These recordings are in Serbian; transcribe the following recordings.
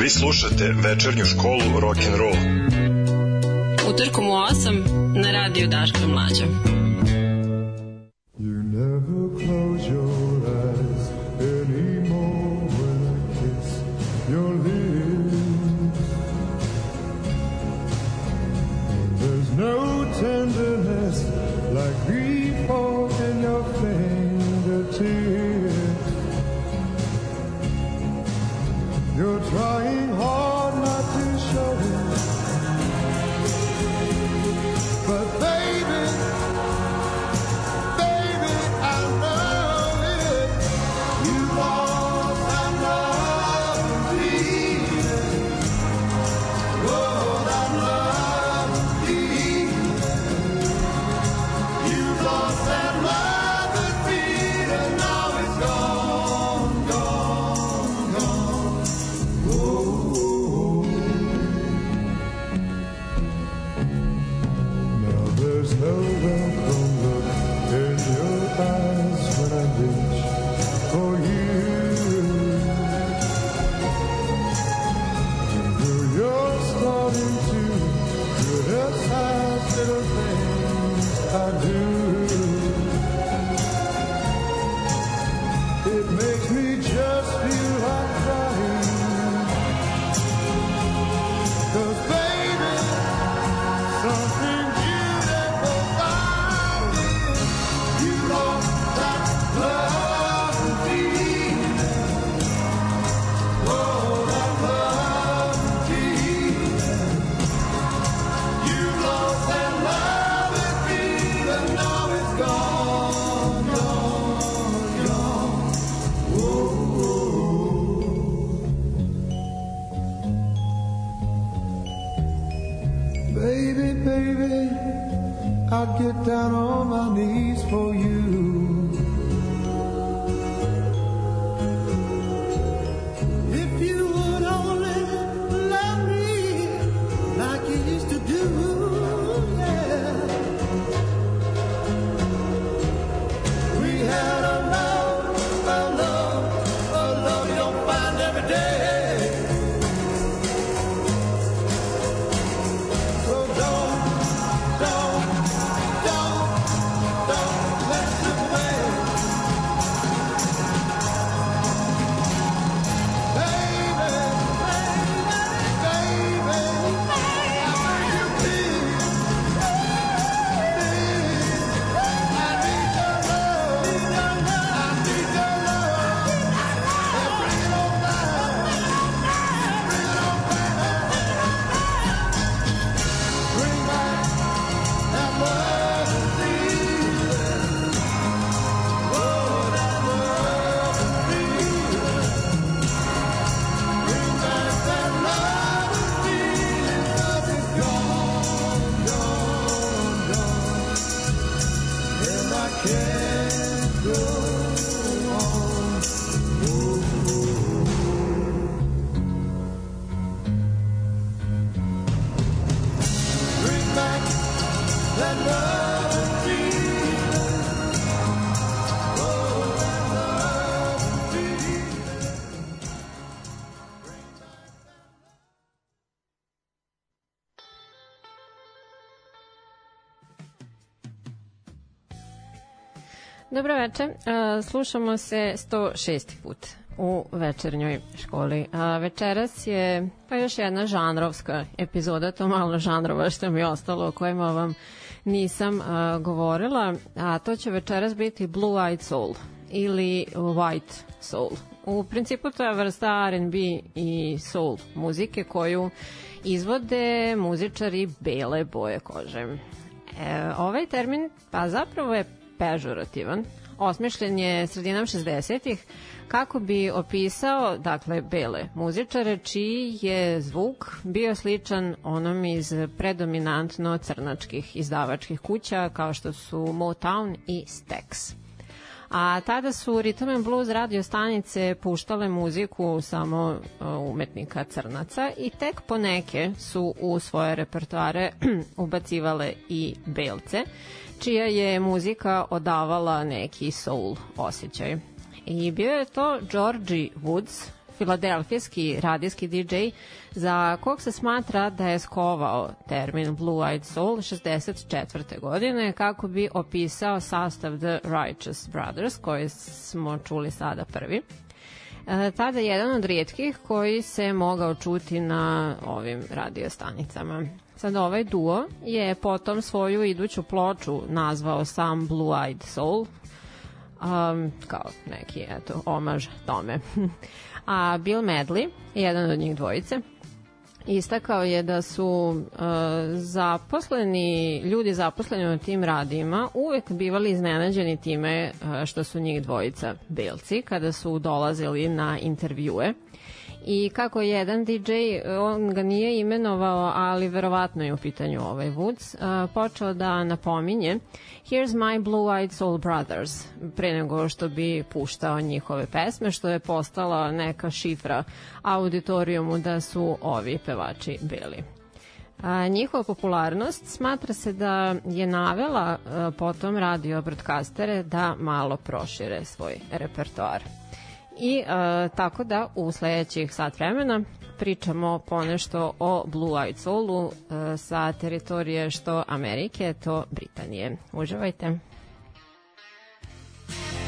Vi slušate večernju školu rock and roll. Utorkom u 8 na radiju Daška Mlađa. Dobro večer, e, slušamo se 106. put u večernjoj školi. A večeras je pa još jedna žanrovska epizoda, to malo žanrova što mi je ostalo o kojima vam nisam a, govorila, a to će večeras biti Blue Eyed Soul ili White Soul. U principu to je vrsta R&B i soul muzike koju izvode muzičari bele boje kože. E, ovaj termin pa zapravo je pežorativan. Osmišljen je sredinom 60-ih kako bi opisao dakle bele muzičare čiji je zvuk bio sličan onom iz predominantno crnačkih izdavačkih kuća kao što su Motown i Stax. A tada su Rhythm and Blues radio stanice puštale muziku samo uh, umetnika crnaca i tek poneke su u svoje repertoare ubacivale i belce, čija je muzika odavala neki soul osjećaj. I bio je to Georgie Woods, filadelfijski radijski DJ za kog se smatra da je skovao termin Blue Eyed Soul 64. godine kako bi opisao sastav The Righteous Brothers koji smo čuli sada prvi. E, tada je jedan od rijetkih koji se mogao čuti na ovim radiostanicama. Sad ovaj duo je potom svoju iduću ploču nazvao sam Blue Eyed Soul, um, kao neki eto, omaž tome. A Bill Medley, jedan od njih dvojice, istakao je da su uh, zaposleni, ljudi zaposleni u tim radima uvek bivali iznenađeni time uh, što su njih dvojica belci kada su dolazili na intervjue i kako je jedan DJ, on ga nije imenovao, ali verovatno je u pitanju ovaj Woods, počeo da napominje Here's my blue-eyed soul brothers, pre nego što bi puštao njihove pesme, što je postala neka šifra auditorijumu da su ovi pevači bili. A, njihova popularnost smatra se da je navela a, potom radio broadcastere da malo prošire svoj repertoar. I e, tako da u sledećih sat vremena pričamo ponešto o Blue Eyed Soulu e, sa teritorije što Amerike, to Britanije. Uživajte! Can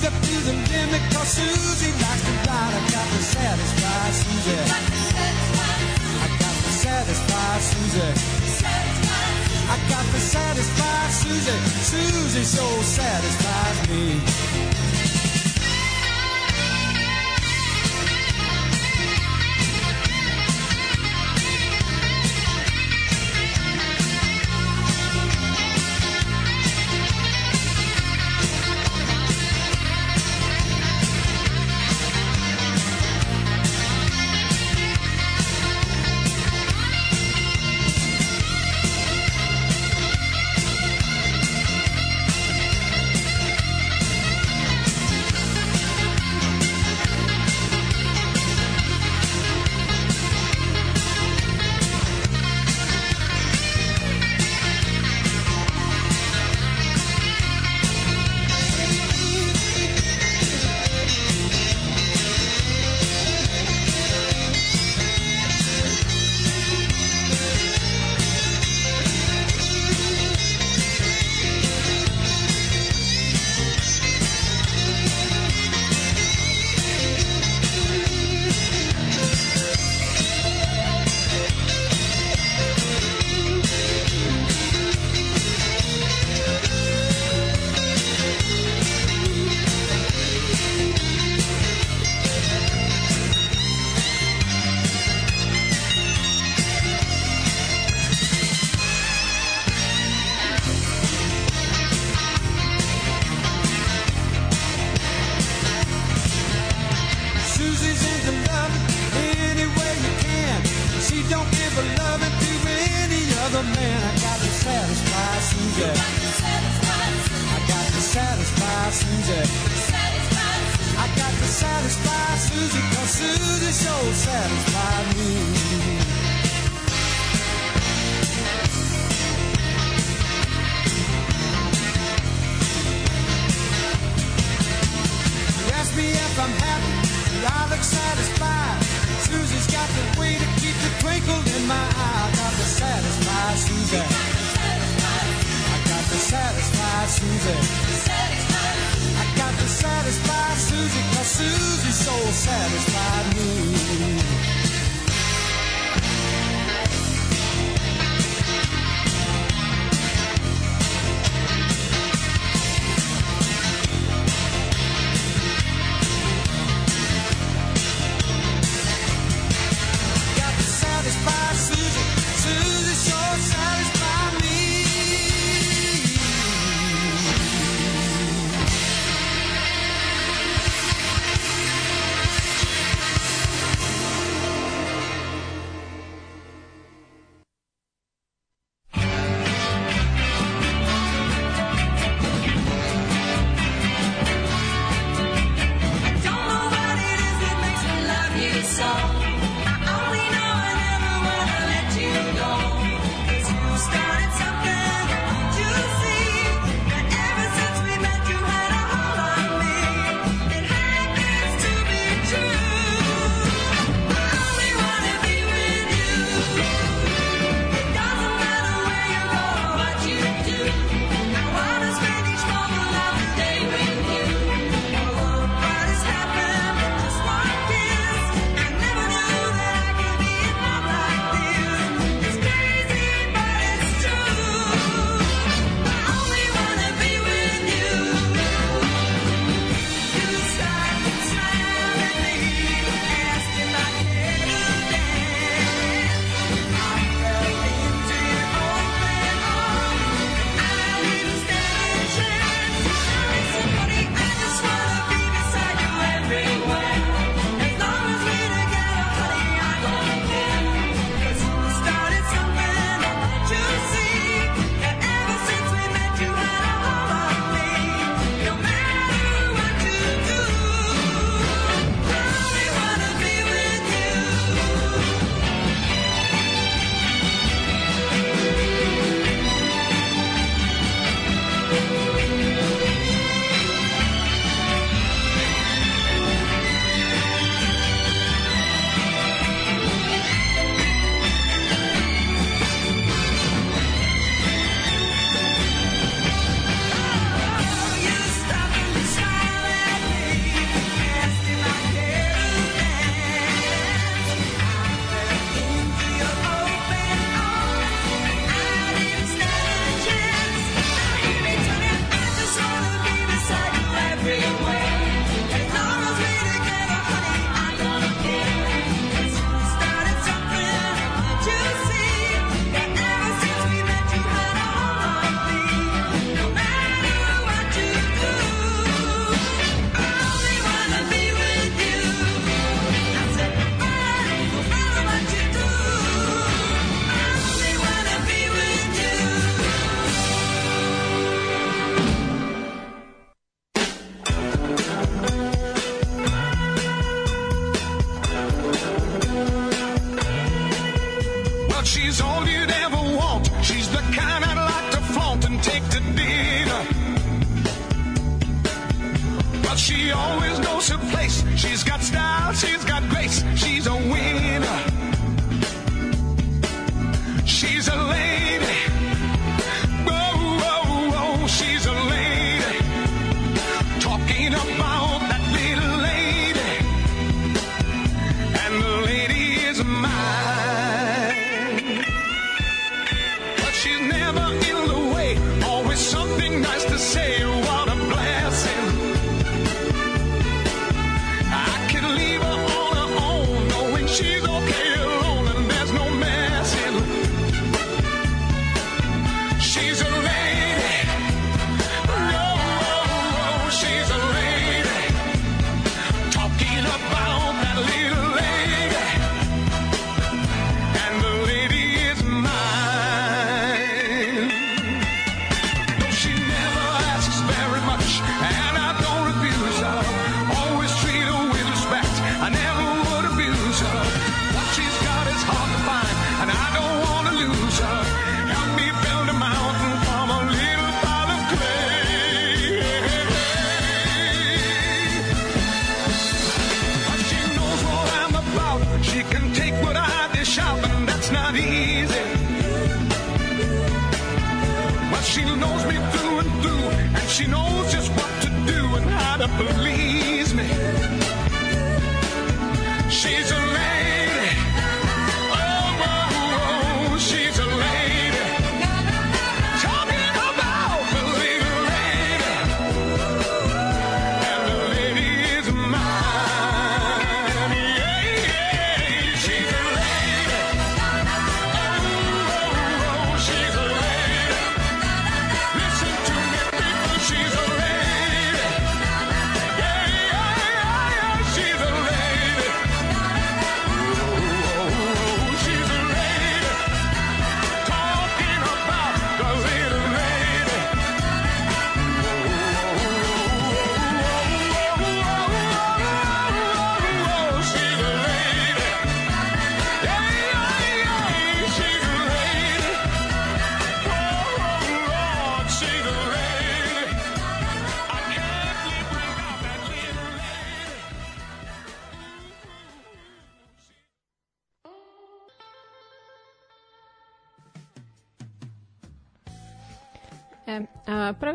Shoot up to the limit, cause Susie likes to ride. I got to satisfy Susie. I got to satisfy Susie. I got to satisfy Susie. Susie so satisfies me. Satisfied me.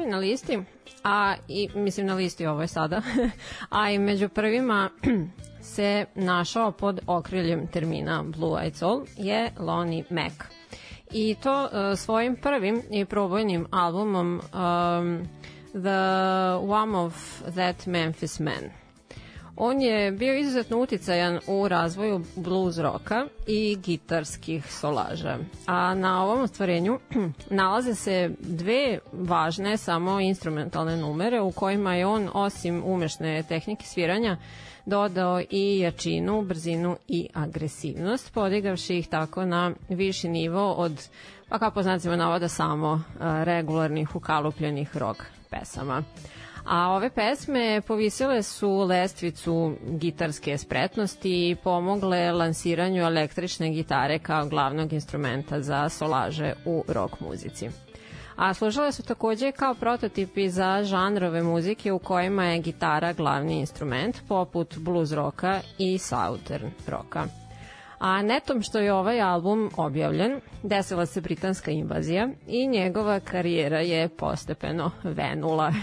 Prvi na listi, a i mislim na listi ovo je sada, a i među prvima se našao pod okriljem termina Blue Eyed Soul je Lonnie Mac. I to e, svojim prvim i probojnim albumom um, The One of That Memphis Man. On je bio izuzetno uticajan u razvoju blues roka i gitarskih solaža. A na ovom ostvarenju nalaze se dve važne samo instrumentalne numere u kojima je on osim umešne tehnike sviranja dodao i jačinu, brzinu i agresivnost, podigavši ih tako na viši nivo od, pa kako znacimo navoda, samo a, regularnih ukalupljenih rock pesama. A ove pesme povisile su lestvicu gitarske spretnosti i pomogle lansiranju električne gitare kao glavnog instrumenta za solaže u rock muzici. A služile su takođe kao prototipi za žanrove muzike u kojima je gitara glavni instrument, poput blues roka i southern roka. A netom što je ovaj album objavljen, desila se britanska invazija i njegova karijera je postepeno venula.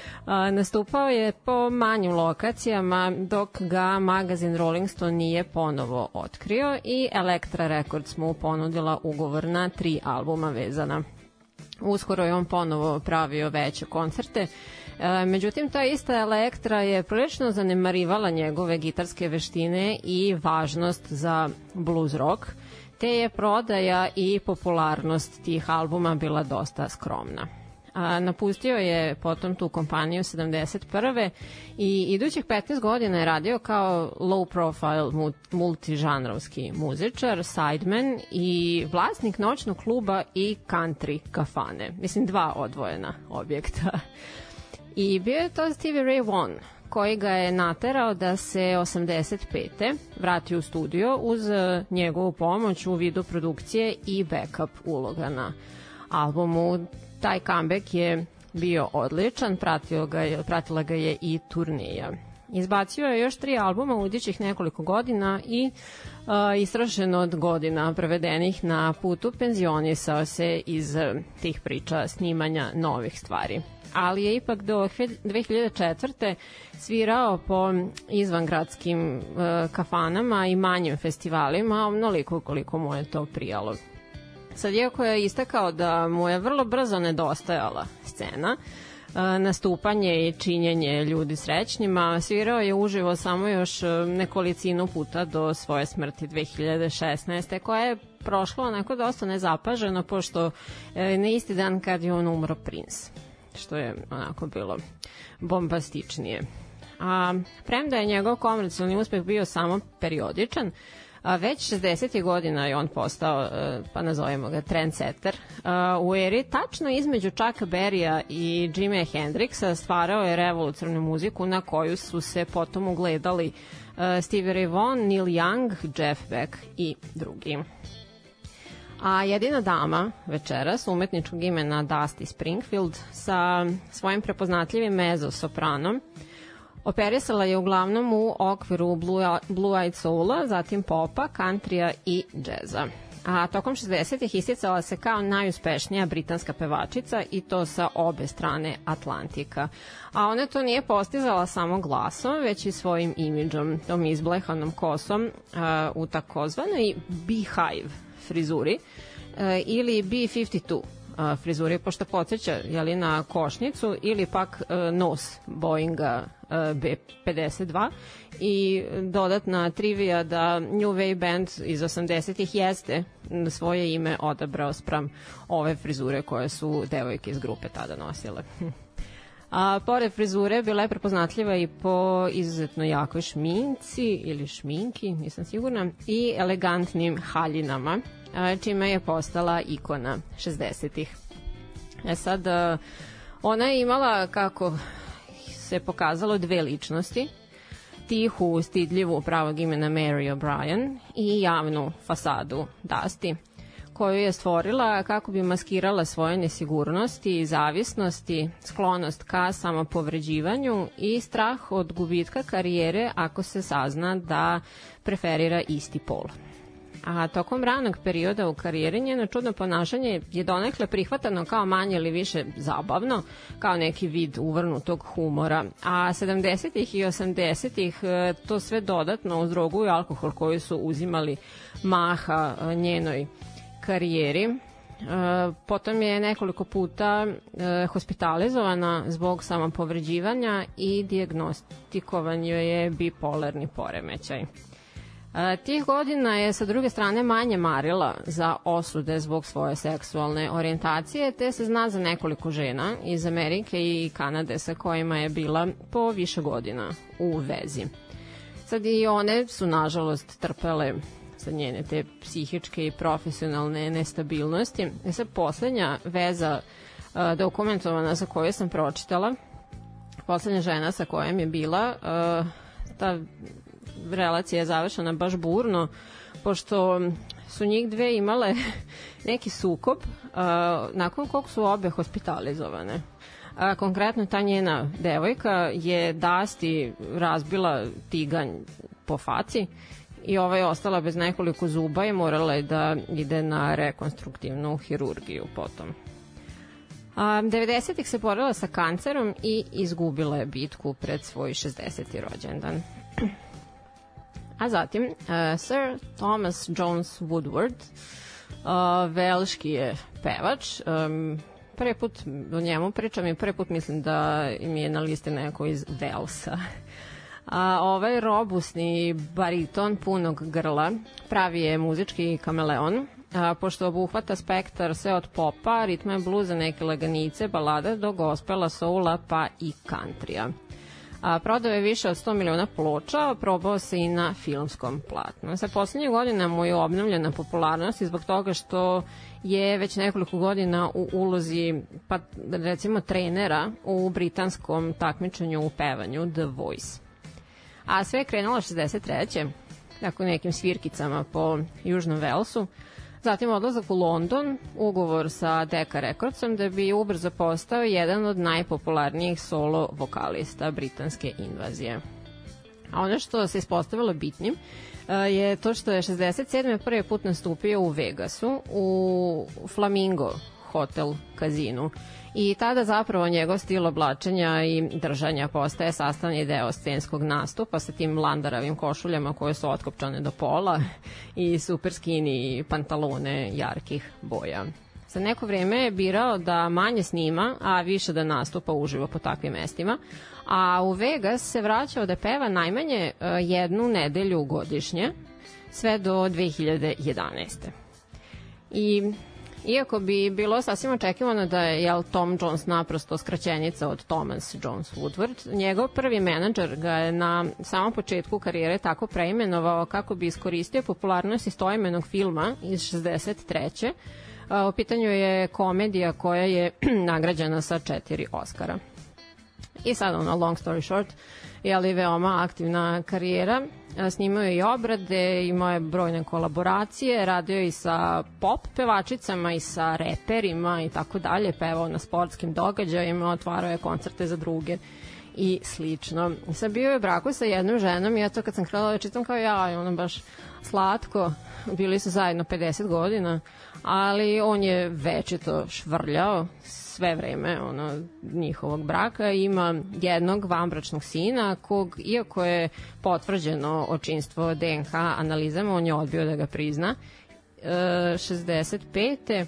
Nastupao je po manjim lokacijama dok ga magazin Rolling Stone nije ponovo otkrio i Elektra Records mu ponudila ugovor na tri albuma vezana uskoro je on ponovo pravio veće koncerte. E, međutim, ta ista Elektra je prilično zanemarivala njegove gitarske veštine i važnost za blues rock, te je prodaja i popularnost tih albuma bila dosta skromna. A, napustio je potom tu kompaniju 71. i idućih 15 godina je radio kao low profile mu- multižanrovski muzičar, sideman i vlasnik noćnog kluba i country kafane. Mislim, dva odvojena objekta. I bio je to Stevie Ray Vaughan, koji ga je naterao da se 85. vrati u studio uz eh, njegovu pomoć u vidu produkcije i backup uloga na albumu. Taj comeback je bio odličan, pratio ga je, pratila ga je i turneja. Izbacio je još tri albuma u idućih nekoliko godina i uh, istrošen od godina prevedenih na putu penzionisao se iz eh, tih priča snimanja novih stvari ali je ipak do 2004. svirao po izvangradskim uh, kafanama i manjim festivalima, onoliko koliko mu je to prijalo. Sad, iako je istakao da mu je vrlo brzo nedostajala scena, uh, nastupanje i činjenje ljudi srećnima, svirao je uživo samo još uh, nekolicinu puta do svoje smrti 2016. koja je prošlo onako dosta nezapaženo, pošto e, na isti dan kad je on umro Prince što je onako bilo bombastičnije. A, premda je njegov komercijalni uspeh bio samo periodičan, a već 60. godina je on postao, e, pa nazovemo ga, trendsetter. A, U eri tačno između Chucka Berrya i Jimi Hendrixa stvarao je revolucionarnu muziku na koju su se potom ugledali e, Stevie Ray Vaughan, Neil Young, Jeff Beck i drugi. A jedina dama večeras, umetničkog imena Dusty Springfield, sa svojim prepoznatljivim mezzo-sopranom, operisala je uglavnom u okviru Blue, Blue Eyed Soula, zatim popa, countrya i džeza. a tokom 60-ih isticala se kao najuspešnija britanska pevačica i to sa obe strane Atlantika. A ona to nije postizala samo glasom, već i svojim imidžom, tom izblehanom kosom a, u takozvanoj Beehive frizuri e, ili B52 a, frizuri, pošto podsjeća jeli, na košnicu ili pak e, nos Boeinga e, B52 i dodatna trivija da New Wave Band iz 80-ih jeste svoje ime odabrao spram ove frizure koje su devojke iz grupe tada nosile. A pored frizure bila je prepoznatljiva i po izuzetno jakoj šminci ili šminki, nisam sigurna, i elegantnim haljinama, čime je postala ikona 60-ih. E sad, ona je imala, kako se pokazalo, dve ličnosti, tihu, stidljivu pravog imena Mary O'Brien i javnu fasadu Dusty koju je stvorila kako bi maskirala svoje nesigurnosti, zavisnosti, sklonost ka samopovređivanju i strah od gubitka karijere ako se sazna da preferira isti pol. A tokom ranog perioda u karijeri njeno čudno ponašanje je donekle prihvatano kao manje ili više zabavno, kao neki vid uvrnutog humora. A 70-ih i 80-ih e, to sve dodatno uz drogu i alkohol koji su uzimali maha e, njenoj karijeri. E, Potom je nekoliko puta e, hospitalizovana zbog samopovređivanja i diagnostikovan joj je bipolarni poremećaj. E, Tih godina je sa druge strane manje marila za osude zbog svoje seksualne orijentacije, te se zna za nekoliko žena iz Amerike i Kanade sa kojima je bila po više godina u vezi. Sad i one su nažalost trpele sa njene te psihičke i profesionalne nestabilnosti. E sad poslednja veza uh, dokumentovana sa koju sam pročitala, poslednja žena sa kojom je bila, uh, ta relacija je završena baš burno, pošto su njih dve imale neki sukob uh, nakon kog su obe hospitalizovane. A, konkretno ta njena devojka je Dasti razbila tiganj po faci i ova je ostala bez nekoliko zuba i morala je da ide na rekonstruktivnu hirurgiju potom. A, 90-ih se borila sa kancerom i izgubila je bitku pred svoj 60. rođendan. A zatim, uh, Sir Thomas Jones Woodward, uh, velški je pevač, um, put o njemu pričam i prvi put mislim da mi je na listi neko iz Velsa. A ovaj robusni bariton punog grla pravi je muzički kameleon, a, pošto obuhvata spektar sve od popa, ritma bluza, neke laganice, balade do gospela, soula pa i kantrija. A, prodao je više od 100 miliona ploča, probao se i na filmskom platnu. Sa poslednjih godina mu je obnovljena popularnost i zbog toga što je već nekoliko godina u ulozi, pa recimo trenera u britanskom takmičenju u pevanju The Voice. A sve je krenulo 63. Tako nekim svirkicama po Južnom Velsu. Zatim odlazak u London, ugovor sa Decca Recordsom da bi ubrzo postao jedan od najpopularnijih solo vokalista britanske invazije. A ono što se ispostavilo bitnim e, je to što je 67. prvi put nastupio u Vegasu u Flamingo hotel kazinu i tada zapravo njegov stil oblačenja i držanja postaje sastavni deo scenskog nastupa sa tim landaravim košuljama koje su otkopčane do pola i super skini pantalone jarkih boja. Za neko vreme je birao da manje snima, a više da nastupa uživo po takvim mestima, a u Vegas se vraćao da peva najmanje e, jednu nedelju godišnje, sve do 2011. I Iako bi bilo sasvim očekivano da je jel, Tom Jones naprosto skraćenica od Thomas Jones Woodward, njegov prvi menadžer ga je na samom početku karijere tako preimenovao kako bi iskoristio popularnost istoimenog filma iz 63. A, U pitanju je komedija koja je nagrađena sa četiri Oscara. I sad ono, long story short, je li veoma aktivna karijera. Snimao je i obrade, imao je brojne kolaboracije, radio je i sa pop pevačicama i sa reperima i tako dalje, pevao na sportskim događajima, otvarao je koncerte za druge i slično. I sad bio je u braku sa jednom ženom i to kad sam krenula da čitam kao ja, ono baš slatko, bili su zajedno 50 godina, ali on je večito švrljao sve vreme ono, njihovog braka. Ima jednog vanbračnog sina kog, iako je potvrđeno očinstvo DNK analizama, on je odbio da ga prizna. E, 65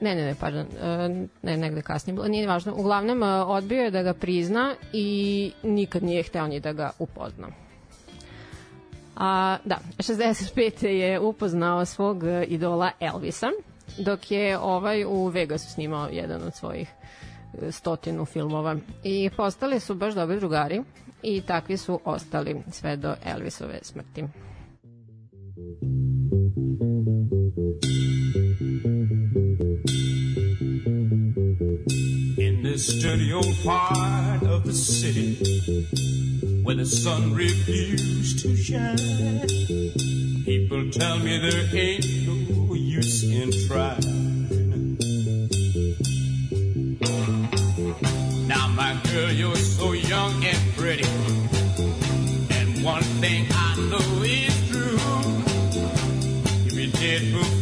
ne, ne, ne, pardon, e, ne, negde kasnije bilo, nije važno. Uglavnom, e, odbio je da ga prizna i nikad nije hteo ni da ga upozna. A, da, 65. je upoznao svog idola Elvisa, dok je ovaj u Vegasu snimao jedan od svojih e, stotinu filmova. I postali su baš dobri drugari i takvi su ostali sve do Elvisove smrti. In this dirty old part of the city where the sun refused to shine, people tell me there ain't no use in trying. Now, my girl, you're so young and pretty, and one thing I know is true. You'll be before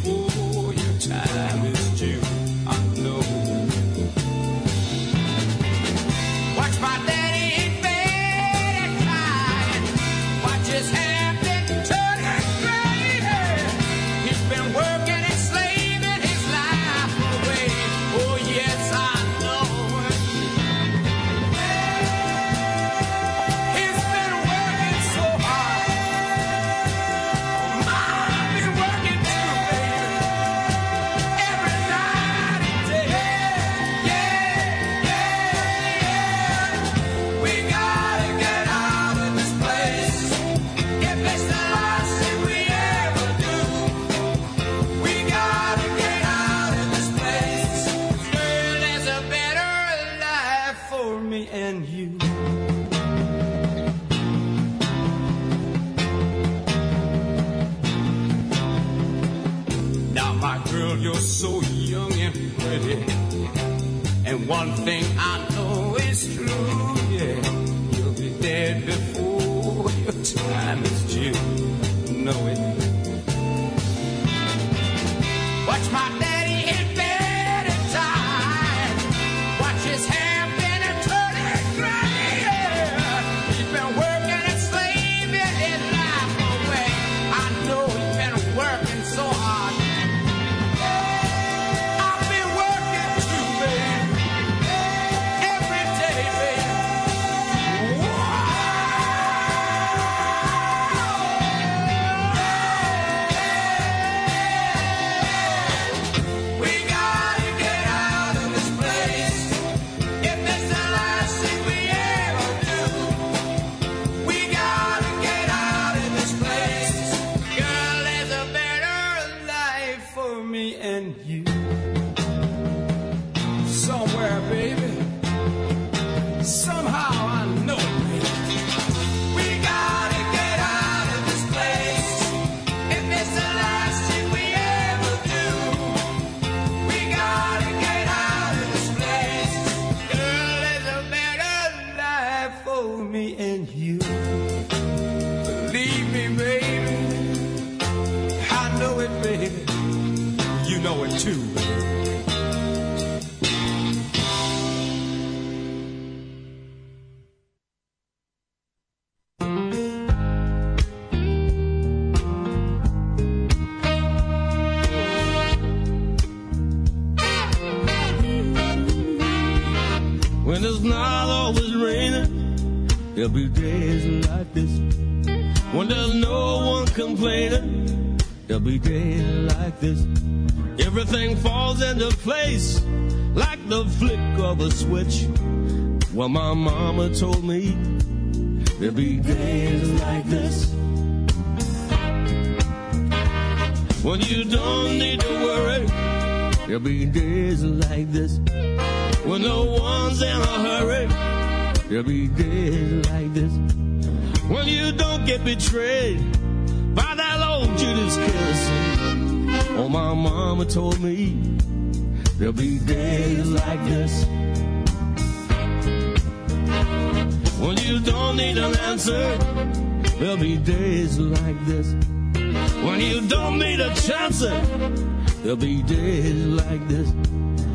me and you. My mama told me there'll be days like this. When you don't need to worry, there'll be days like this. When no one's in a hurry, there'll be days like this. When you don't get betrayed by that old Judas kiss. Oh, my mama told me there'll be days like this. You don't need an answer, there'll be days like this. When you don't need a chance, there'll be days like this.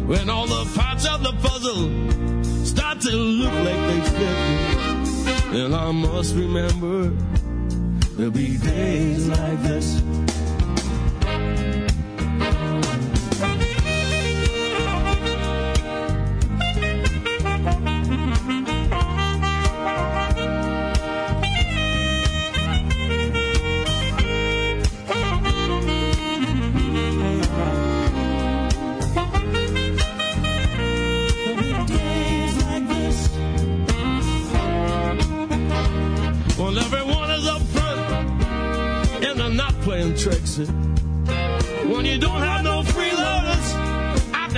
When all the parts of the puzzle start to look like they fit. And I must remember there'll be days like this.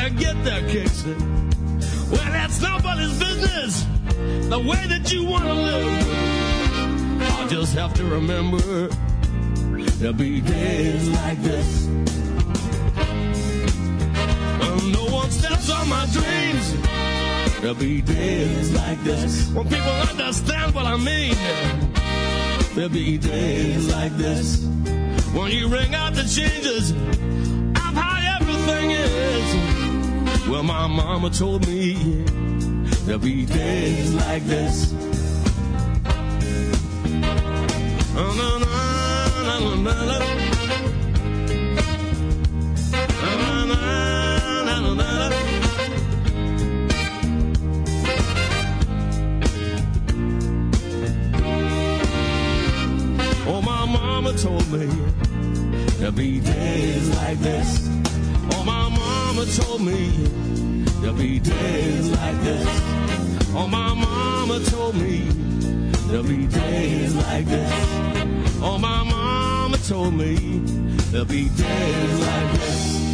Out get their kicks. Well, that's nobody's business. The way that you want to live. I'll just have to remember there'll be days like this. And no one steps on my dreams. There'll be days like this when people understand what I mean. There'll be days like this when you ring out the changes of how everything is. Well, my mama told me there'll be days like this. Oh, no, no, no, no, no, no. Oh, no, no, no, no, no. Oh, my mama told me there'll be days like this. Oh, my mama told me there'll be days like this. Oh, my mama told me there'll be days like this. Oh, my mama told me there'll be days like this.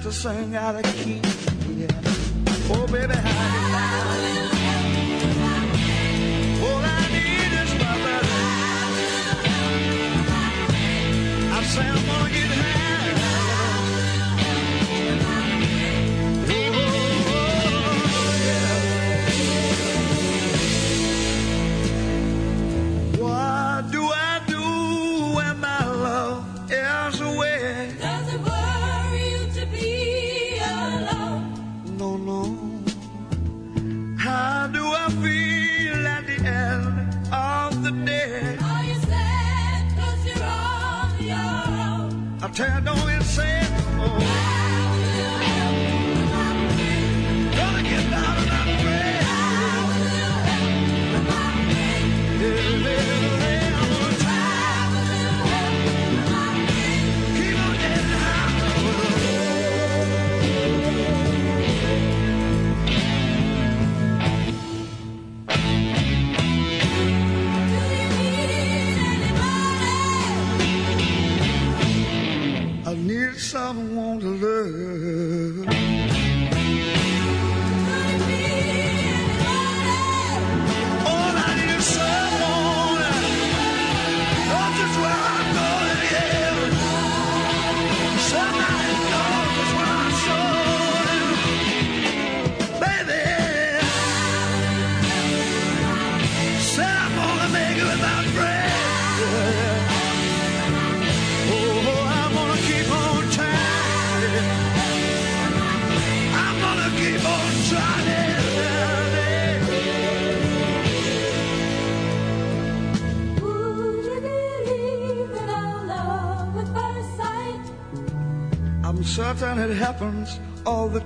Not to sing out of key. Yeah. Oh, baby, how love. I say I'm gonna get high.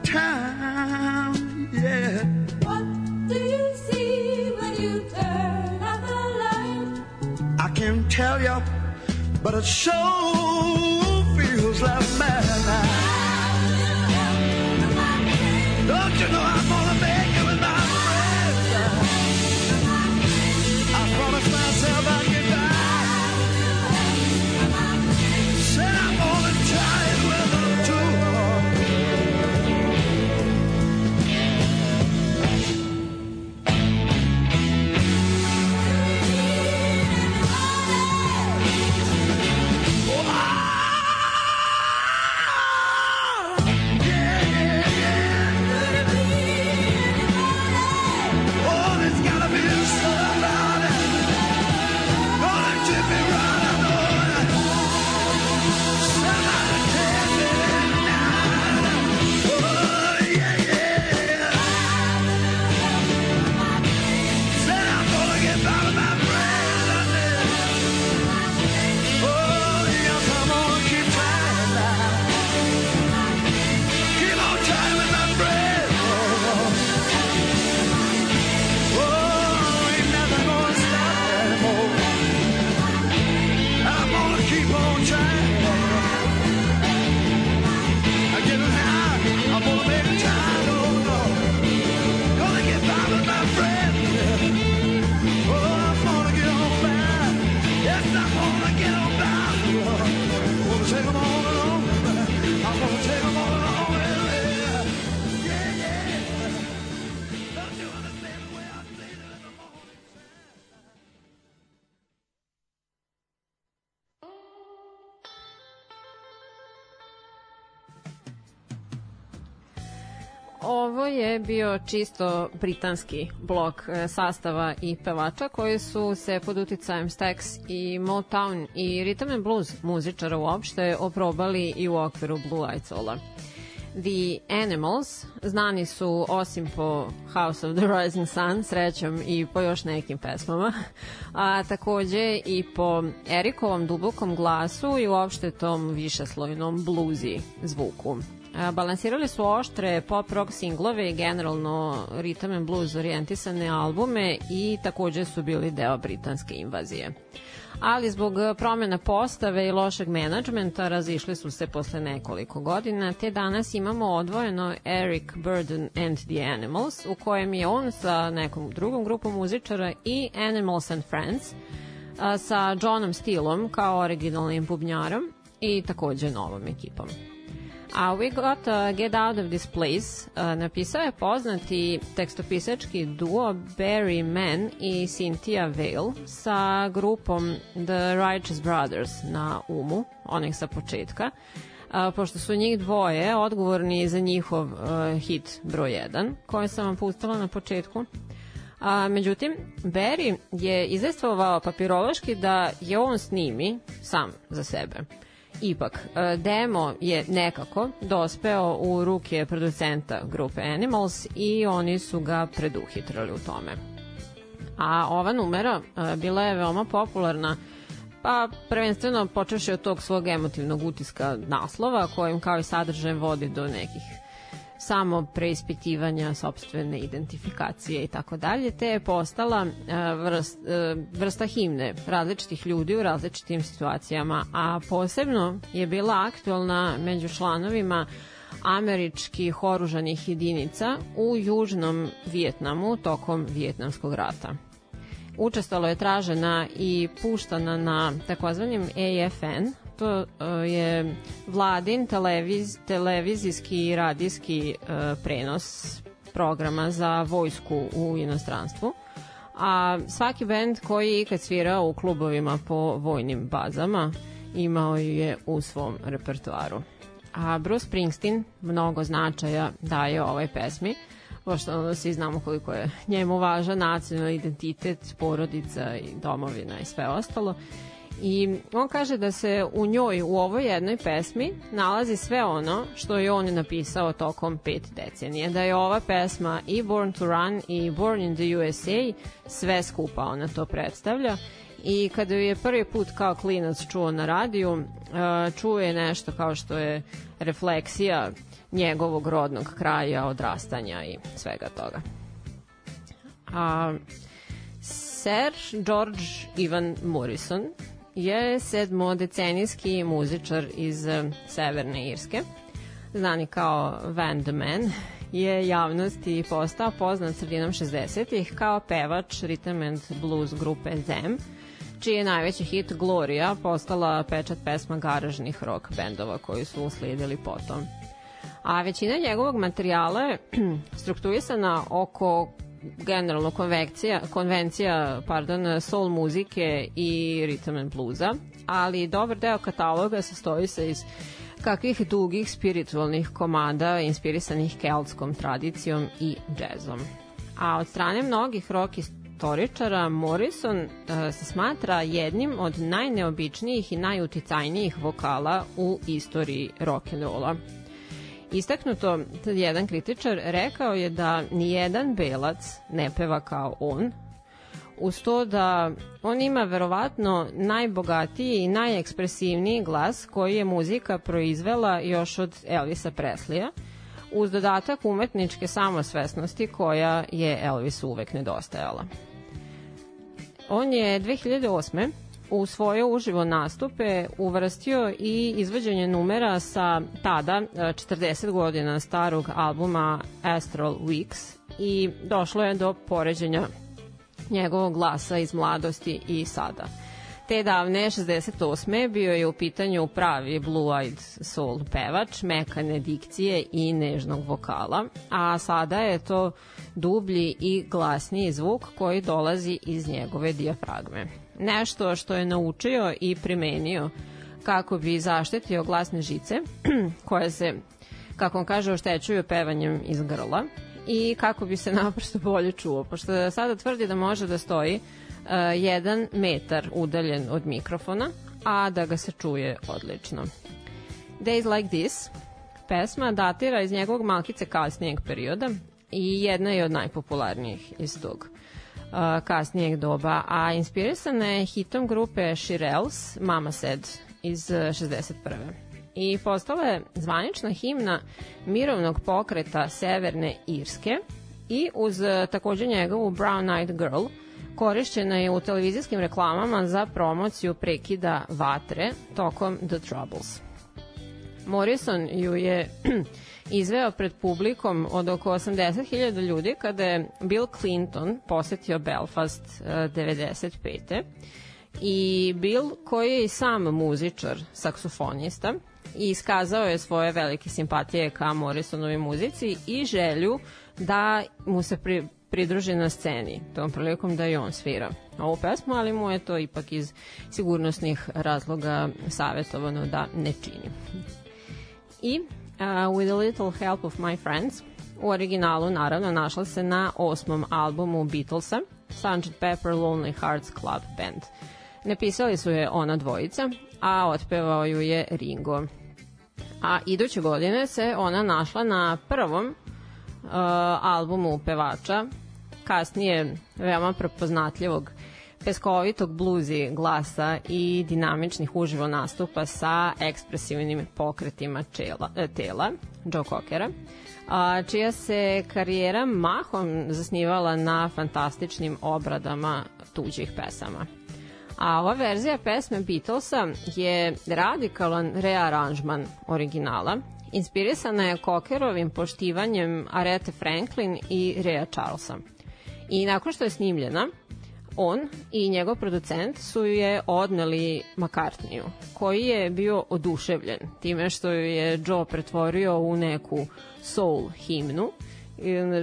The time. Bio čisto britanski blok e, sastava i pevača koji su se pod uticajem Stax i Motown i rhythm and blues muzičara uopšte oprobali i u okviru Blue Eyed Soul-a. The Animals znani su osim po House of the Rising Sun, srećom i po još nekim pesmama, a takođe i po Erikovom dubokom glasu i uopšte tom višeslojnom bluzi zvuku. Balansirali su oštre pop rock singlove i generalno rhythm and blues orijentisane albume i takođe su bili deo britanske invazije. Ali zbog promjena postave i lošeg menadžmenta razišli su se posle nekoliko godina, te danas imamo odvojeno Eric Burden and the Animals, u kojem je on sa nekom drugom grupom muzičara i Animals and Friends, sa Johnom Steelom kao originalnim bubnjarom i takođe novom ekipom. A We Got uh, Get Out of This Place uh, napisao je poznati tekstopisački duo Barry Mann i Cynthia Vale sa grupom The Righteous Brothers na umu, onih sa početka, uh, pošto su njih dvoje odgovorni za njihov uh, hit broj 1, koji sam vam pustila na početku. A, međutim, Barry je izvestovao papirološki da je on snimi sam za sebe. Ipak, e, demo je nekako dospeo u ruke producenta grupe Animals i oni su ga preduhitrali u tome. A ova numera e, bila je veoma popularna pa prvenstveno počeši od tog svog emotivnog utiska naslova kojim kao i sadržajem vodi do nekih samo preispitivanja sobstvene identifikacije i tako dalje, te je postala e, vrst, e, vrsta himne različitih ljudi u različitim situacijama, a posebno je bila aktualna među članovima američkih oružanih jedinica u južnom Vijetnamu tokom Vijetnamskog rata. Učestalo je tražena i puštana na takozvanim AFN, to uh, je vladin televiz, televizijski i radijski uh, prenos programa za vojsku u inostranstvu. A svaki bend koji je ikad svirao u klubovima po vojnim bazama imao je u svom repertoaru. A Bruce Springsteen mnogo značaja daje ovoj pesmi, pošto ono svi znamo koliko je njemu važan nacionalni identitet, porodica i domovina i sve ostalo. I on kaže da se u njoj, u ovoj jednoj pesmi, nalazi sve ono što je on napisao tokom pet decenije. Da je ova pesma i Born to Run i Born in the USA sve skupa ona to predstavlja i kada ju je prvi put kao klinac čuo na radiju, uh, čuo je nešto kao što je refleksija njegovog rodnog kraja, odrastanja i svega toga. A, Sir George Ivan Morrison je sedmodecenijski muzičar iz eh, Severne Irske, znani kao Van the Man, je javnosti postao poznat sredinom 60-ih kao pevač rhythm and blues grupe Them, čiji je najveći hit Gloria postala pečat pesma garažnih rock bendova koji su uslijedili potom. A većina njegovog materijala je strukturisana oko generalno konvekcija, konvencija pardon, soul muzike i rhythm and bluesa, ali dobar deo kataloga sastoji se iz kakvih dugih spiritualnih komada inspirisanih keltskom tradicijom i džezom. A od strane mnogih rock istoričara Morrison uh, se smatra jednim od najneobičnijih i najuticajnijih vokala u istoriji rock'n'rolla. Istaknuto, jedan kritičar rekao je da ni jedan belac ne peva kao on, uz to da on ima verovatno najbogatiji i najekspresivniji glas koji je muzika proizvela još od Elvisa Preslija, uz dodatak umetničke samosvesnosti koja je Elvisu uvek nedostajala. On je 2008 u svoje uživo nastupe uvrstio i izvođenje numera sa tada e, 40 godina starog albuma Astral Weeks i došlo je do poređenja njegovog glasa iz mladosti i sada. Te davne 68. bio je u pitanju pravi blue-eyed soul pevač, mekane dikcije i nežnog vokala, a sada je to dublji i glasniji zvuk koji dolazi iz njegove dijafragme. Nešto što je naučio i primenio kako bi zaštetio glasne žice koje se, kako on kaže, oštećuju pevanjem iz grla i kako bi se naprosto bolje čuo, pošto sada tvrdi da može da stoji uh, jedan metar udaljen od mikrofona, a da ga se čuje odlično. Days Like This pesma datira iz njegovog malkice kasnijeg perioda i jedna je od najpopularnijih iz tog kasnijeg doba, a inspirisana je hitom grupe Shirelles, Mama Said, iz uh, 61 i postala je zvanična himna mirovnog pokreta Severne Irske i uz e, takođe njegovu Brown Eyed Girl korišćena je u televizijskim reklamama za promociju prekida vatre tokom The Troubles. Morrison ju je izveo pred publikom od oko 80.000 ljudi kada je Bill Clinton posetio Belfast e, 95. I Bill, koji je i sam muzičar, saksofonista, i iskazao je svoje velike simpatije ka Morrisonovoj muzici i želju da mu se pri, pridruži na sceni tom prilikom da i on svira ovu pesmu, ali mu je to ipak iz sigurnosnih razloga savjetovano da ne čini. I uh, With a Little Help of My Friends u originalu naravno našla se na osmom albumu Beatlesa Sgt. Pepper Lonely Hearts Club Band. Napisali su je ona dvojica, a otpevao ju je Ringo. A iduće godine se ona našla na prvom uh, albumu pevača, kasnije veoma prepoznatljivog peskovitog bluzi glasa i dinamičnih uživo nastupa sa ekspresivnim pokretima čela, e, tela, Joe Cockera, a, čija se karijera mahom zasnivala na fantastičnim obradama tuđih pesama. A ova verzija pesme Beatlesa je radikalan rearanžman originala. Inspirisana je Cockerovim poštivanjem Arete Franklin i Rea Charlesa. I nakon što je snimljena, on i njegov producent su je odneli McCartneyu, koji je bio oduševljen time što ju je Joe pretvorio u neku soul himnu,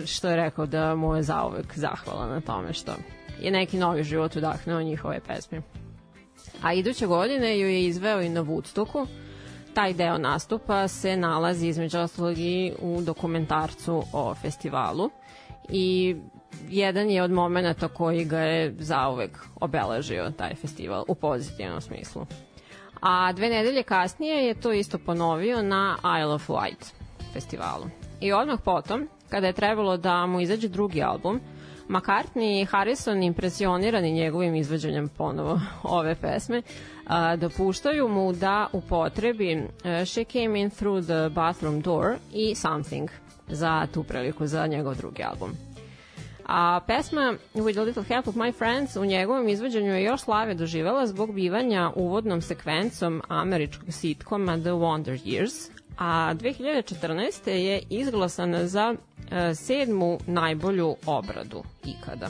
što je rekao da mu je zauvek zahvala na tome što je neki novi život udahnuo njihove pesme. A iduće godine ju je izveo i na Woodstocku. Taj deo nastupa se nalazi između ostalog i u dokumentarcu o festivalu i jedan je od momenta koji ga je zauvek obeležio taj festival u pozitivnom smislu. A dve nedelje kasnije je to isto ponovio na Isle of Wight festivalu. I odmah potom, kada je trebalo da mu izađe drugi album, McCartney i Harrison impresionirani njegovim izvođenjem ponovo ove pesme, a, dopuštaju mu da upotrebi e, She Came In Through The Bathroom Door i Something za tu priliku za njegov drugi album. A pesma With a Little Help of My Friends u njegovom izvođenju je još slave doživela zbog bivanja uvodnom sekvencom američkog sitkoma The Wonder Years, a 2014. je izglasana za e, sedmu najbolju obradu ikada.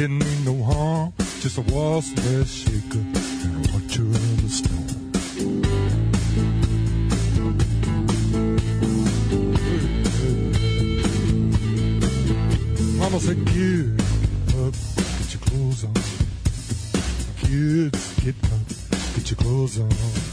Didn't mean no harm, just a waltz head shaker and a watcher in the storm. Hmm. Mama said, get up, get your clothes on. Kids, get up, get your clothes on.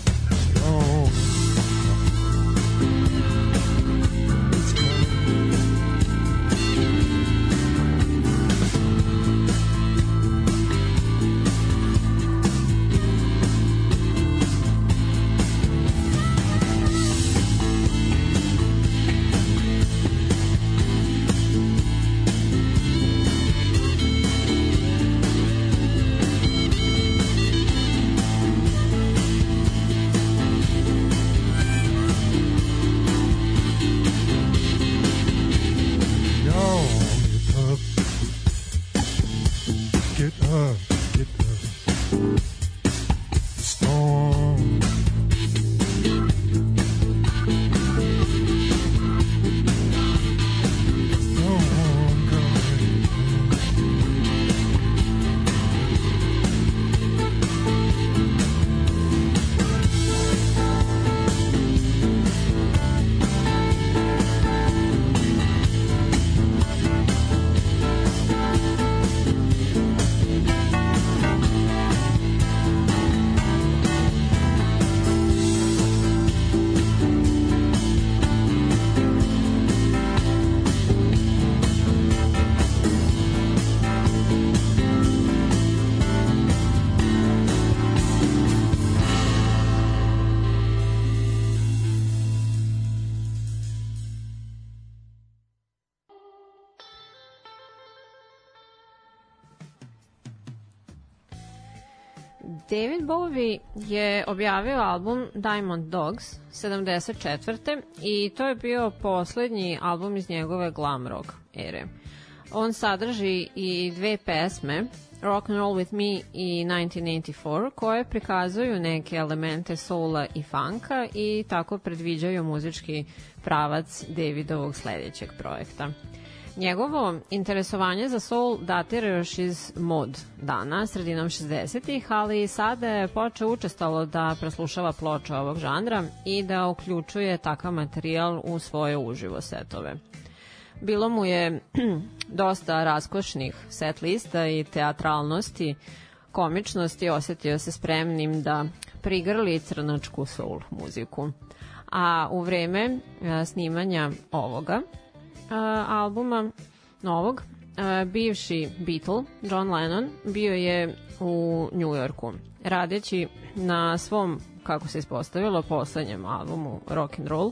Bowie je objavio album Diamond Dogs 74. i to je bio poslednji album iz njegove glam rock ere. On sadrži i dve pesme, Rock and Roll With Me i 1984, koje prikazuju neke elemente soula i funka i tako predviđaju muzički pravac Davidovog sledećeg projekta. Njegovo interesovanje za soul datira još iz mod dana, sredinom 60-ih, ali sada je počeo učestalo da preslušava ploče ovog žanra i da uključuje takav materijal u svoje uživo setove. Bilo mu je dosta raskošnih set lista i teatralnosti, komičnosti, osetio se spremnim da prigrli crnačku soul muziku. A u vreme a, snimanja ovoga albuma, novog, a, bivši Beatle, John Lennon, bio je u Njujorku, radeći na svom, kako se ispostavilo, poslednjem albumu Rock and Roll,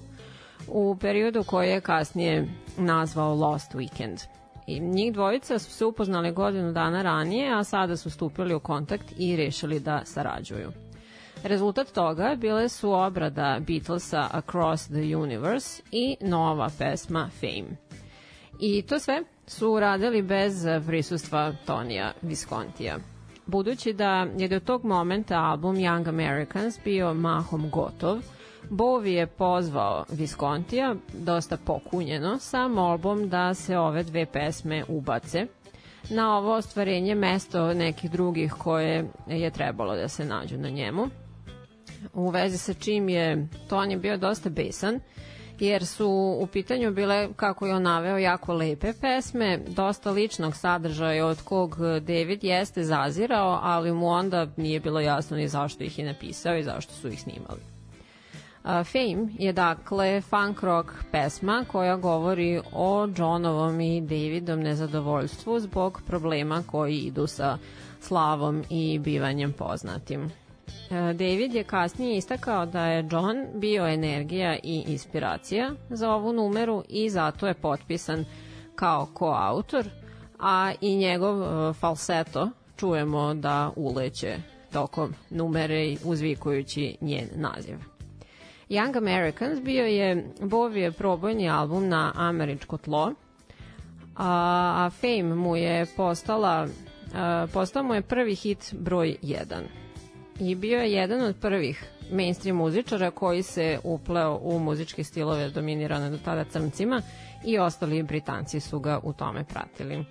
u periodu koji je kasnije nazvao Lost Weekend. I njih dvojica su se upoznali godinu dana ranije, a sada su stupili u kontakt i rešili da sarađuju. Rezultat toga bile su obrada Beatlesa Across the Universe i nova pesma Fame. I to sve su uradili bez prisustva Tonija Viscontija. Budući da je do tog momenta album Young Americans bio mahom gotov, Bowie je pozvao Viscontija, dosta pokunjeno, sa molbom da se ove dve pesme ubace na ovo ostvarenje mesto nekih drugih koje je trebalo da se nađu na njemu. U vezi sa čim je Tony bio dosta besan, jer su u pitanju bile, kako je on naveo, jako lepe pesme, dosta ličnog sadržaja od kog David jeste zazirao, ali mu onda nije bilo jasno ni zašto ih je napisao i zašto su ih snimali. Fame je dakle funk rock pesma koja govori o Johnovom i Davidom nezadovoljstvu zbog problema koji idu sa slavom i bivanjem poznatim. E, David je kasnije istakao da je John bio energija i inspiracija za ovu numeru i zato je potpisan kao koautor, a i njegov e, falseto čujemo da uleće tokom numere uzvikujući njen naziv. Young Americans bio je Bovije probojni album na američko tlo, a, a Fame mu je postala, a, postao mu je prvi hit broj 1. I bio je jedan od prvih mainstream muzičara koji se upleo u muzičke stilove dominirane do tada crncima i ostali Britanci su ga u tome pratili.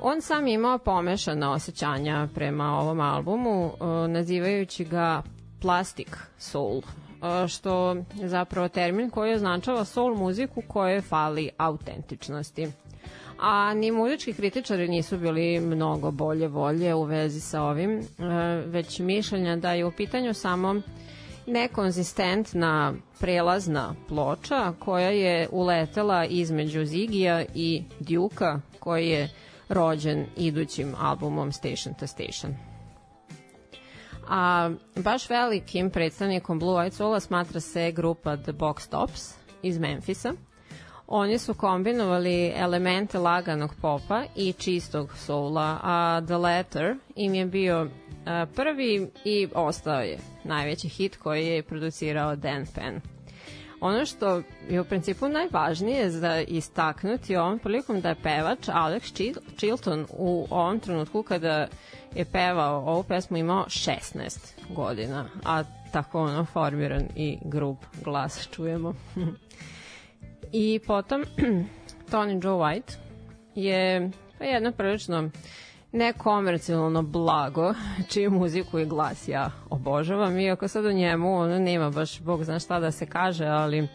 On sam imao pomešana osjećanja prema ovom albumu, e, nazivajući ga plastic soul, e, što je zapravo termin koji označava soul muziku koje fali autentičnosti. A ni muzički kritičari nisu bili mnogo bolje volje u vezi sa ovim, e, već mišljenja da je u pitanju samo nekonzistentna prelazna ploča koja je uletela između Zigija i Duka koji je rođen idućim albumom Station to Station. A baš velikim predstavnikom Blue Eyed Soul smatra se grupa The Box Tops iz Memfisa. Oni su kombinovali elemente laganog popa i čistog soula, a The Letter im je bio a, prvi i ostao je najveći hit koji je producirao Dan Penn. Ono što je u principu najvažnije za istaknuti ovom prilikom da je pevač Alex Chil- Chilton u ovom trenutku kada je pevao ovu pesmu imao 16 godina, a tako ono formiran i grub glas čujemo. I potom Tony Joe White je pa jedno prilično nekomercijalno blago, čiju muziku i glas ja obožavam, iako sad o njemu ono nema baš, bog zna šta da se kaže, ali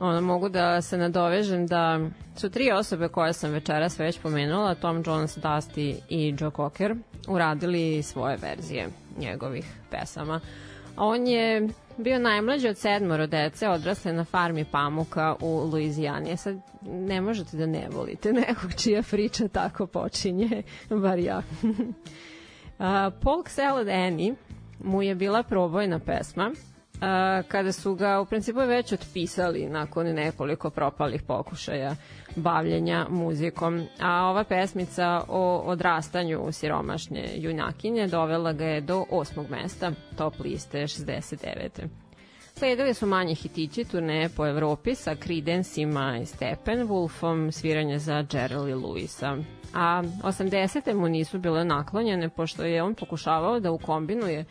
ono, mogu da se nadovežem da su tri osobe koje sam večeras već pomenula, Tom Jones, Dusty i Joe Cocker, uradili svoje verzije njegovih pesama. On je bio najmlađi od sedmoro dece, odrasle na farmi pamuka u Luizijani. Sad ne možete da ne volite nekog čija priča tako počinje, bar ja. A, Polk Salad Annie mu je bila probojna pesma a, kada su ga u principu već otpisali nakon nekoliko propalih pokušaja bavljenja muzikom. A ova pesmica o odrastanju siromašne junakinje dovela ga je do osmog mesta top liste 69. Sledili su manji hitići turneje po Evropi sa Creedence-ima i Steppenwolfom, sviranje za Jerry Lewisa. A 80. mu nisu bile naklonjene pošto je on pokušavao da ukombinuje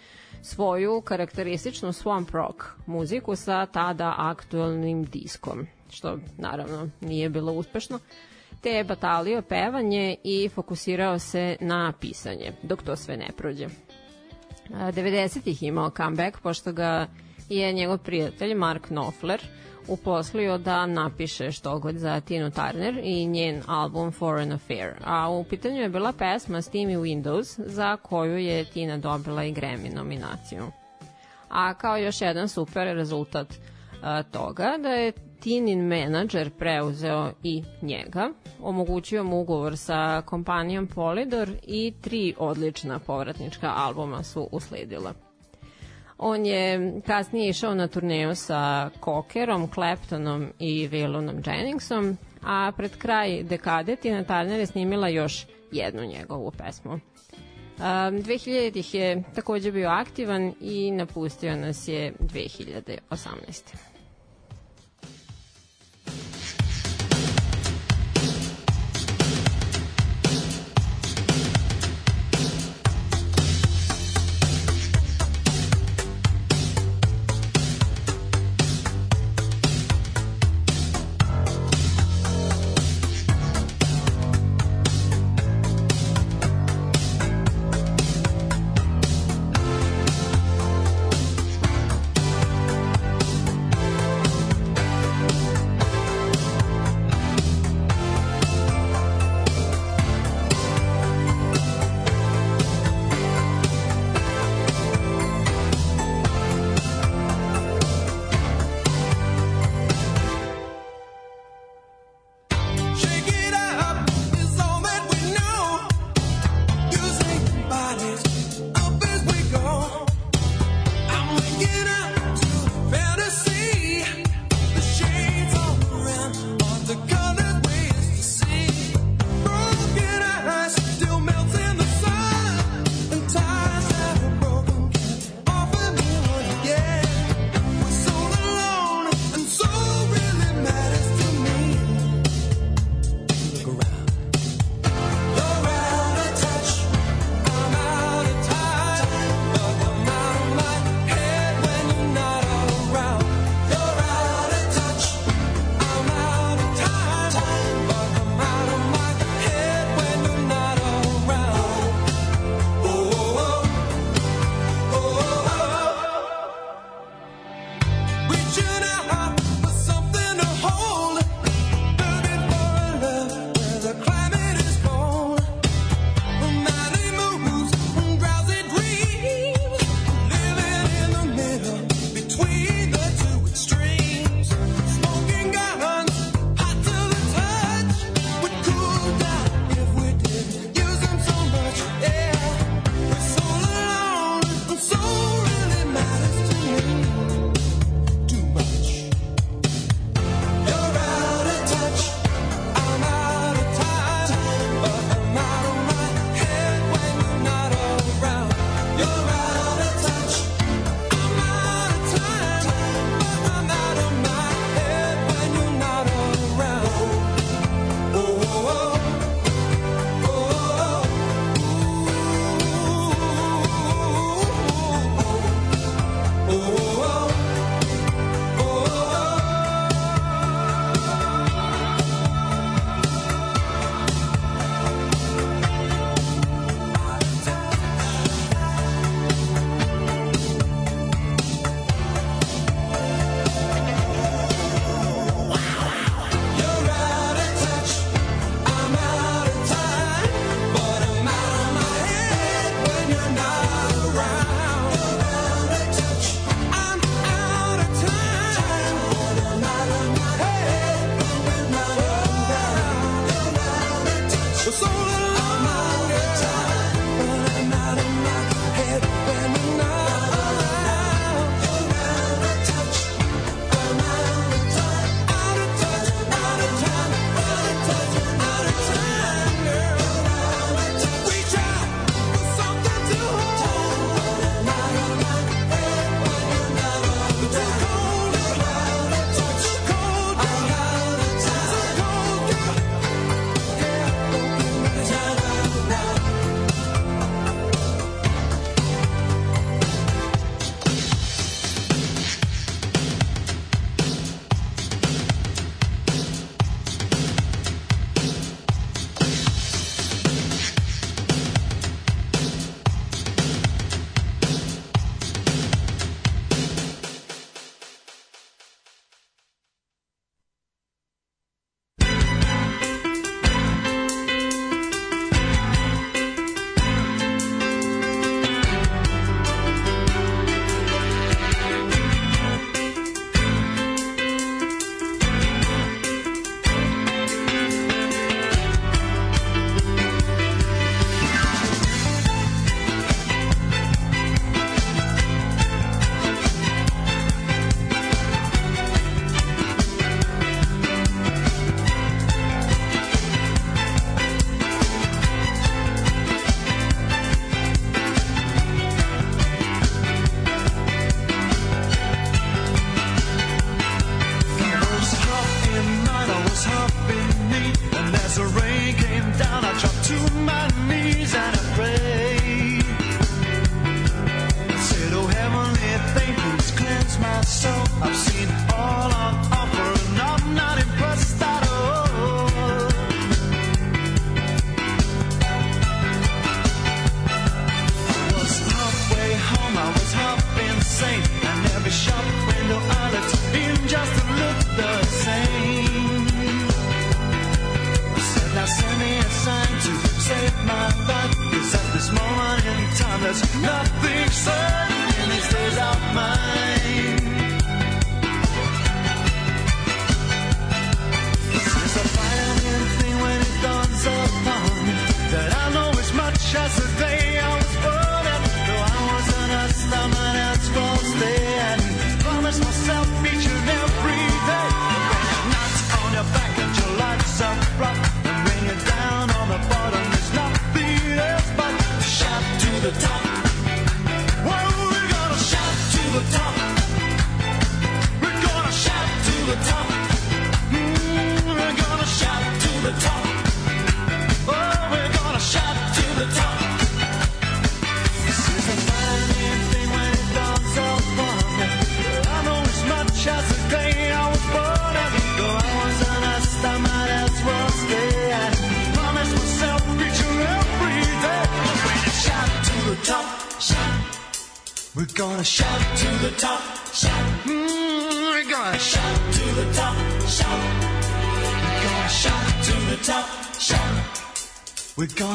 svoju karakterističnu swamp rock muziku sa tada aktualnim diskom, što naravno nije bilo uspešno te je batalio pevanje i fokusirao se na pisanje, dok to sve ne prođe. A, 90-ih imao comeback, pošto ga je njegov prijatelj Mark Knopfler uposlio da napiše što god za Tinu Turner i njen album Foreign Affair. A u pitanju je bila pesma Steamy Windows za koju je Tina dobila i Grammy nominaciju. A kao još jedan super rezultat a, toga da je Tinin menadžer preuzeo i njega, omogućio mu ugovor sa kompanijom Polydor i tri odlična povratnička albuma su usledila. On je kasnije išao na turneju sa Cockerom, Claptonom i Valonom Jenningsom, a pred kraj dekade Tina Turner je snimila još jednu njegovu pesmu. Um, 2000-ih je takođe bio aktivan i napustio nas je 2018.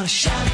wanna shout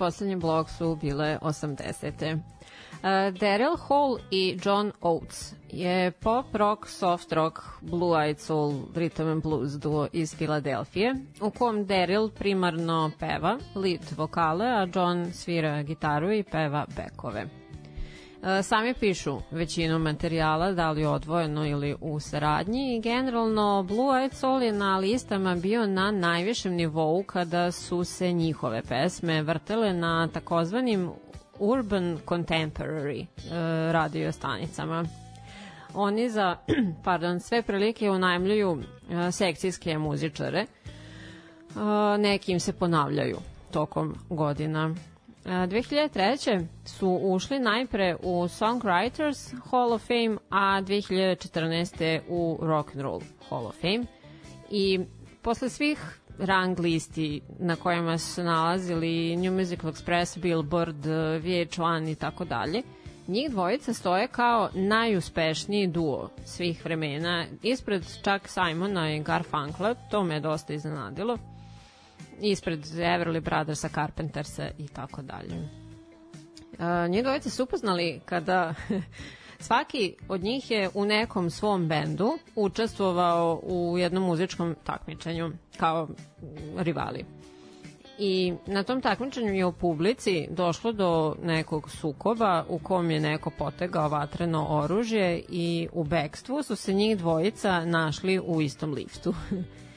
I poslednji blok su bile 80. Uh, Daryl Hall i John Oates je pop rock, soft rock, blue eyed soul, rhythm and blues duo iz Filadelfije, u kom Daryl primarno peva, lead vokale, a John svira gitaru i peva bekove. E, Sami pišu većinu materijala, da li odvojeno ili u saradnji i generalno Blue Eyed Soul je na listama bio na najvišem nivou kada su se njihove pesme vrtele na takozvanim urban contemporary e, radio stanicama. Oni za pardon, sve prilike unajmljuju e, sekcijske muzičare, e, nekim se ponavljaju tokom godina. E, 2003. su ušli najpre u Songwriters Hall of Fame, a 2014. u Rock and Roll Hall of Fame. I posle svih rang listi na kojima su nalazili New Musical Express, Billboard, VH1 i tako dalje, njih dvojica stoje kao najuspešniji duo svih vremena, ispred čak Simona i Garfunkla, to me je dosta iznenadilo ispred Everly Brothersa, Carpentersa i tako dalje. E, Njih dvojice su upoznali kada svaki od njih je u nekom svom bendu učestvovao u jednom muzičkom takmičenju kao rivali. I na tom takmičenju je u publici došlo do nekog sukoba u kom je neko potegao vatreno oružje i u bekstvu su se njih dvojica našli u istom liftu.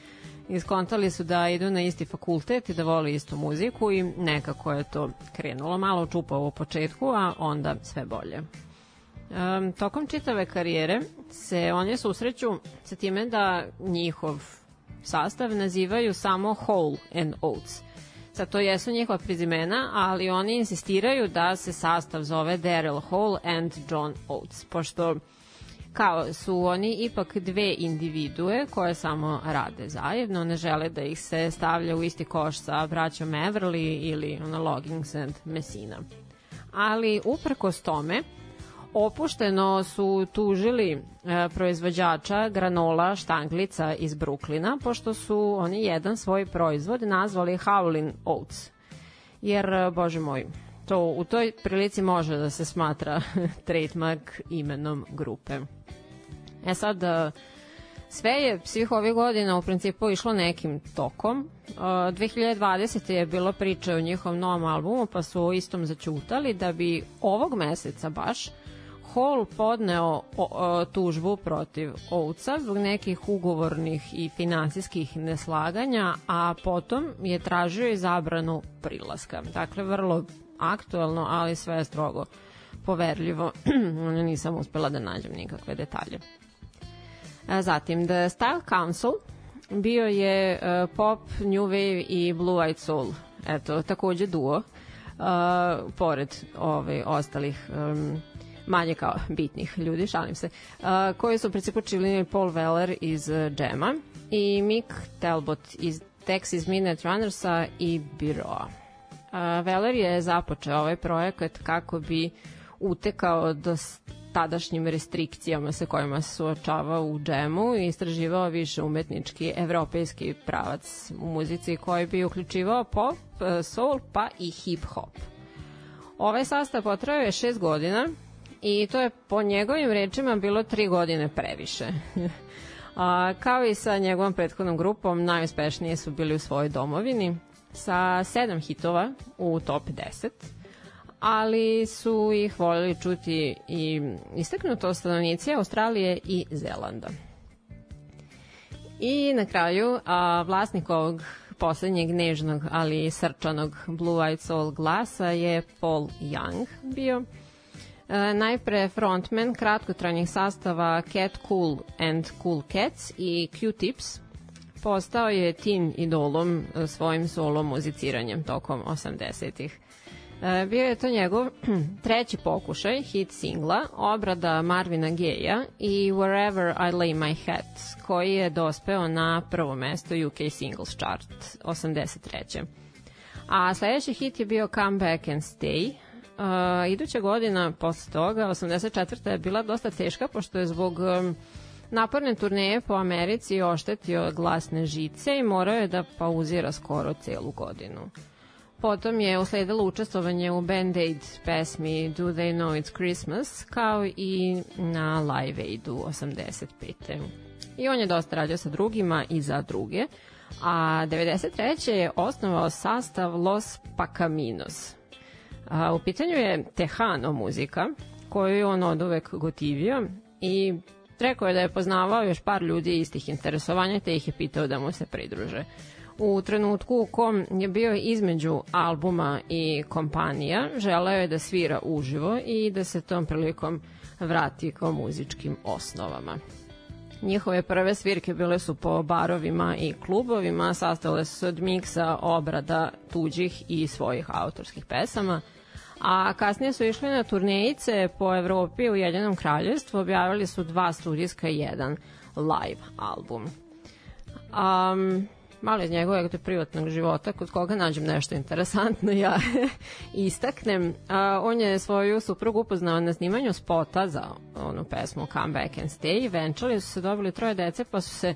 iskontali su da idu na isti fakultet i da vole istu muziku i nekako je to krenulo malo čupavo u početku, a onda sve bolje. Um, tokom čitave karijere se oni susreću sa time da njihov sastav nazivaju samo Hole and Oates. Sad to jesu njihova prezimena, ali oni insistiraju da se sastav zove Daryl Hall and John Oates, pošto kao su oni ipak dve individue koje samo rade zajedno, ne žele da ih se stavlja u isti koš sa braćom Everly ili ono, Loggins and Messina. Ali uprkos tome, opušteno su tužili e, proizvođača granola štanglica iz Bruklina, pošto su oni jedan svoj proizvod nazvali Howlin Oats. Jer, e, bože moj, to u toj prilici može da se smatra trademark imenom grupe. E sad, e, sve je svih ovih godina u principu išlo nekim tokom. E, 2020. je bilo priče o njihovom novom albumu, pa su o istom začutali da bi ovog meseca baš Hall podneo tužbu protiv Oateса zbog nekih ugovornih i finansijskih neslaganja, a potom je tražio i zabranu prilaska. Dakle, vrlo aktuelno, ali sve strogo poverljivo. Nisam uspela da nađem nikakve detalje. A, Zatim, The Style Council bio je e, pop, new wave i blue eyed soul. Eto, takođe duo. Uh, pored ove, ostalih um, manje kao bitnih ljudi, šalim se, koji su u principu činili Paul Weller iz Džema i Mick Talbot iz Texas Midnight Runnersa i Biroa. Weller je započeo ovaj projekat kako bi utekao do tadašnjim restrikcijama sa kojima se suočavao u džemu i istraživao više umetnički evropejski pravac u muzici koji bi uključivao pop, e, soul pa i hip hop. Ovaj sastav potrajao je šest godina i to je po njegovim rečima bilo tri godine previše. A, kao i sa njegovom prethodnom grupom, najuspešnije su bili u svojoj domovini sa sedam hitova u top 10 ali su ih voljeli čuti i istaknuto stanovnici Australije i Zelanda. I na kraju, a, vlasnik ovog poslednjeg nežnog, ali srčanog Blue Eyed Soul glasa je Paul Young bio. E, najpre frontman kratkotrajnih sastava Cat Cool and Cool Cats i Q-Tips, postao je teen idolom e, svojim solo muziciranjem tokom 80-ih. E, Bio je to njegov treći pokušaj, hit singla, obrada Marvina Gaye i Wherever I Lay My Hat, koji je dospeo na prvo mesto UK Singles Chart 83. A sledeći hit je bio Come Back and Stay. Uh, iduća godina posle toga, 84. je bila dosta teška, pošto je zbog um, naporne turneje po Americi oštetio glasne žice i morao je da pauzira skoro celu godinu. Potom je usledilo učestvovanje u Band Aid pesmi Do They Know It's Christmas, kao i na Live Aidu 85. I on je dosta radio sa drugima i za druge. A 93. je osnovao sastav Los Pacaminos. A, u pitanju je Tejano muzika, koju je on od uvek gotivio i rekao je da je poznavao još par ljudi istih interesovanja te ih je pitao da mu se pridruže. U trenutku u kom je bio između albuma i kompanija, želeo je da svira uživo i da se tom prilikom vrati kao muzičkim osnovama. Njihove prve svirke bile su po barovima i klubovima, sastale su se od miksa, obrada tuđih i svojih autorskih pesama, a kasnije su išli na turnejice po Evropi i Ujedinjenom kraljevstvu, objavili su dva studijska i jedan live album. Um, malo iz njegovog privatnog života, kod koga nađem nešto interesantno, ja istaknem. A, on je svoju suprugu upoznao na snimanju spota za onu pesmu Come Back and Stay. Venčali su se, dobili troje dece, pa su se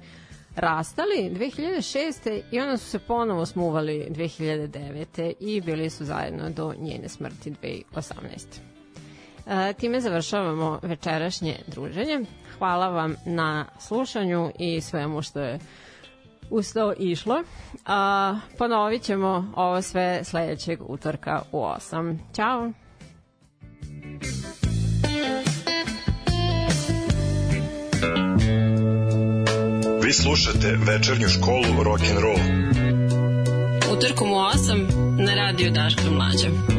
rastali 2006. i onda su se ponovo smuvali 2009. i bili su zajedno do njene smrti 2018. E, time završavamo večerašnje druženje. Hvala vam na slušanju i svemu što je uz to išlo. A, ponovit ćemo ovo sve sledećeg utorka u 8. Ćao! Vi slušate večernju školu rock and roll. Utorkom u 8 na radiju Daško i Mlađa.